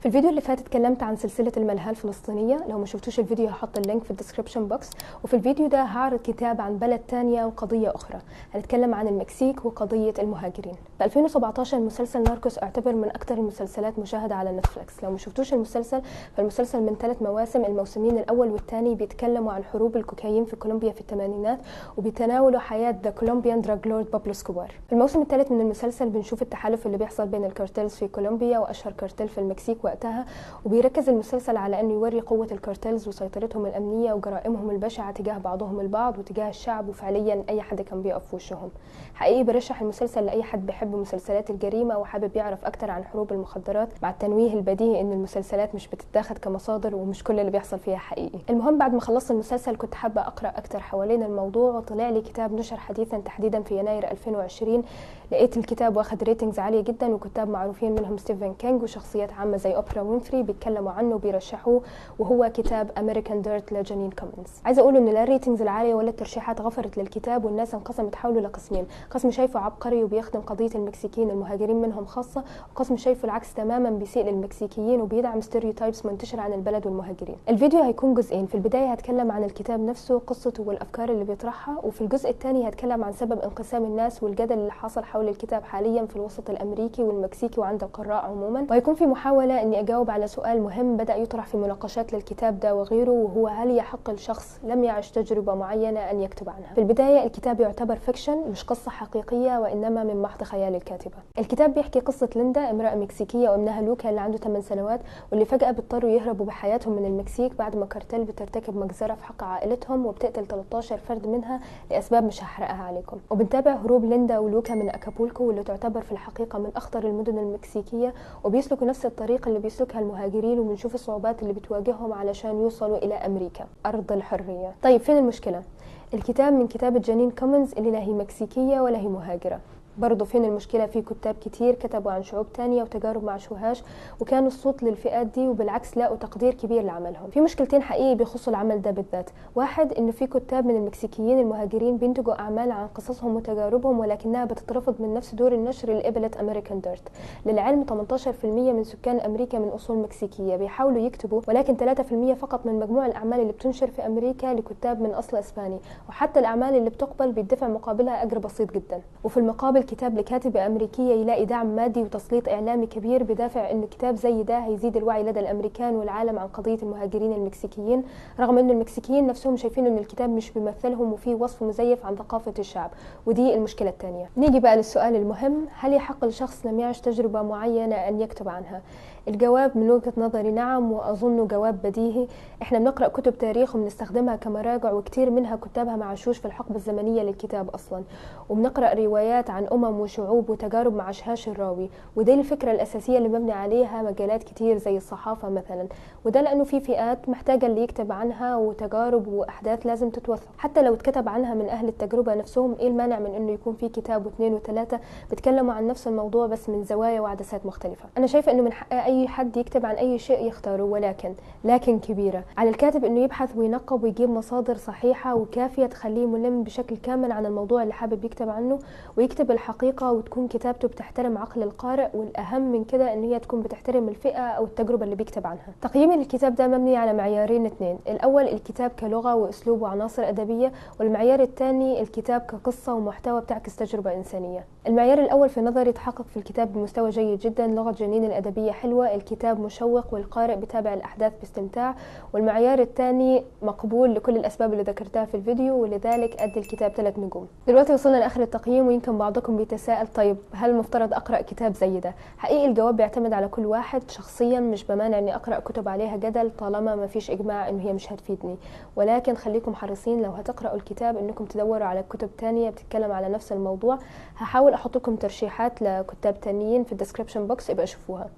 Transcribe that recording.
في الفيديو اللي فات اتكلمت عن سلسلة الملهاة الفلسطينية. لو ما شفتوش الفيديو هحط ال link في ال description box وفي الفيديو ده هعرض كتاب عن بلد تانية وقضية أخرى. هنتكلم عن المكسيك وقضية المهاجرين. في 2017 مسلسل ناركوس اعتبر من أكثر المسلسلات مشاهدة على نتفليكس. لو ما شفتوش المسلسل فالمسلسل من ثلاث مواسم الموسمين الأول والثاني بيتكلموا عن حروب الكوكايين في كولومبيا في الثمانينات وبيتناولوا حياة the Colombian drug lord بابلو اسكوبار في الموسم الثالث من المسلسل بنشوف التحالف اللي بيحصل بين ال cartels في كولومبيا وأشهر كارتيل في المكسيك وقتها وبيركز المسلسل على انه يوري قوة ال cartels وسيطرتهم الأمنية وجرائمهم البشعة تجاه بعضهم البعض وتجاه الشعب وفعليا أي حد كان بيقف في وشهم. حقيقي برشح المسلسل لأي حد بيحب مسلسلات الجريمة وحابب يعرف أكتر عن حروب المخدرات. مع التنويه البديهي إن المسلسلات مش بتتاخد كمصادر ومش كل اللي بيحصل فيها حقيقي. المهم بعد ما خلصت المسلسل كنت حابة أقرأ أكتر حوالين الموضوع وطلع لي كتاب نشر حديثا تحديدا في يناير 2020 لقيت الكتاب واخد ratings عالية جدا وكتاب معروفين منهم ستيفن كينج وشخصيات عامة زي أوبرا وينفري بيتكلموا عنه وبيرشحوه وهو كتاب American Dirt لجانين كومنز عايزة أقول ان لا ال ratings العالية ولا الترشيحات غفرت للكتاب والناس انقسمت حوله لقسمين. قسم شايفه عبقري وبيخدم قضية المكسيكيين المهاجرين منهم خاصة وقسم شايفه العكس تماما بيسيء للمكسيكيين وبيدعم stereotypes منتشرة عن البلد والمهاجرين. الفيديو هيكون جزئين في البداية هتكلم عن الكتاب نفسه قصته والأفكار اللي بيطرحها وفي الجزء الثاني هتكلم عن سبب انقسام الناس والجدل اللي حصل حول الكتاب حاليا في الوسط الأمريكي والمكسيكي وعند القراء عموما. وهيكون في محاولة اني اجاوب على سؤال مهم بدأ يطرح في مناقشات للكتاب ده وغيره وهو هل يحق لشخص لم يعش تجربة معينة أن يكتب عنها؟ في البداية الكتاب يعتبر fiction مش قصة حقيقية وإنما من محض خيال الكاتبة. الكتاب بيحكي قصة ليندا امرأة مكسيكية وابنها لوكا اللي عنده 8 سنوات واللي فجأة بيضطروا يهربوا بحياتهم من المكسيك بعد ما كارتيل بترتكب مجزرة في حق عائلتهم وبتقتل 13 فرد منها لأسباب مش هحرقها عليكم. وبنتابع هروب ليندا ولوكا من أكابولكو واللي تعتبر في الحقيقة من أخطر المدن المكسيكية وبيسلكوا نفس الطريق اللي بيسلكها المهاجرين وبنشوف الصعوبات اللي بتواجههم علشان يوصلوا إلى أمريكا أرض الحرية. طيب فين المشكلة؟ الكتاب من كتابة جانين كومنز اللي لا هي مكسيكية ولا هي مهاجرة. برضه فين المشكلة؟ في كتاب كتير كتبوا عن شعوب تانية وتجارب مع شوهاش وكانوا الصوت للفئات دي وبالعكس لاقوا تقدير كبير لعملهم. في مشكلتين حقيقي بيخصوا العمل ده بالذات. واحد انه في كتاب من المكسيكيين المهاجرين بينتجوا أعمال عن قصصهم وتجاربهم ولكنها بتترفض من نفس دور النشر اللي قبلت امريكان ديرت للعلم 18% من سكان أمريكا من أصول مكسيكية بيحاولوا يكتبوا ولكن 3% فقط من مجموع الأعمال اللي بتنشر في أمريكا لكتاب من أصل إسباني. وحتى الأعمال اللي بتقبل بيدفع مقابلها أجر بسيط جدا. وفي المقابل كتاب لكاتبة أمريكية يلاقي دعم مادي وتسليط إعلامي كبير بدافع إنه كتاب زي ده هيزيد الوعي لدى الأمريكان والعالم عن قضية المهاجرين المكسيكيين رغم إنه المكسيكيين نفسهم شايفين إن الكتاب مش بيمثلهم وفيه وصف مزيف عن ثقافة الشعب. ودي المشكلة الثانية نيجي بقى للسؤال المهم هل يحق لشخص لم يعش تجربة معينة أن يكتب عنها؟ الجواب من وجهة نظري نعم وأظنه جواب بديهي. إحنا بنقرأ كتب تاريخ وبنستخدمها كمراجع وكتير منها كتابها معشوش في الحقبة الزمنية للكتاب أصلا. وبنقرأ روايات عن أمم وشعوب وتجارب ما عاشهاش الراوي ودي الفكرة الأساسية اللي مبني عليها مجالات كتير زي الصحافة مثلا وده لأنه في فئات محتاجة اللي يكتب عنها وتجارب وأحداث لازم تتوثق. حتى لو اتكتب عنها من أهل التجربة نفسهم إيه المانع من إنه يكون في كتاب واثنين وثلاثة بيتكلموا عن نفس الموضوع بس من زوايا وعدسات مختلفة؟ أنا شايفة إنه من حق أي حد يكتب عن أي شيء يختاره ولكن لكن كبيرة على الكاتب إنه يبحث وينقب ويجيب مصادر صحيحة وكافية تخليه ملم بشكل كامل عن الموضوع اللي حابب يكتب عنه ويكتب الحقيقة وتكون كتابته بتحترم عقل القارئ والأهم من كده إن هي تكون بتحترم الفئة أو التجربة اللي بيكتب عنها. تقييمي للكتاب ده مبني على معيارين اثنين الأول الكتاب كلغة وأسلوب وعناصر أدبية والمعيار الثاني الكتاب كقصة ومحتوى بتعكس تجربة إنسانية. المعيار الأول في نظري تحقق في الكتاب بمستوى جيد جدا لغة جنين الأدبية حلوة الكتاب مشوق والقارئ بتابع الأحداث باستمتاع. والمعيار الثاني مقبول لكل الأسباب اللي ذكرتها في الفيديو ولذلك أدي الكتاب ثلاث نجوم. دلوقتي وصلنا لآخر التقييم ويمكن بعضكم بيتساءل طيب هل المفترض أقرأ كتاب زي ده؟ حقيقي الجواب بيعتمد على كل واحد. شخصيا مش بمانع إني أقرأ كتب عليها جدل طالما ما فيش إجماع إن هي مش هتفيدني. ولكن خليكم حريصين لو هتقرأوا الكتاب إنكم تدوروا على كتب تانية بتتكلم على نفس الموضوع. هحاول أحط لكم ترشيحات لكتاب تانيين في ال description box يبقى شوفوها.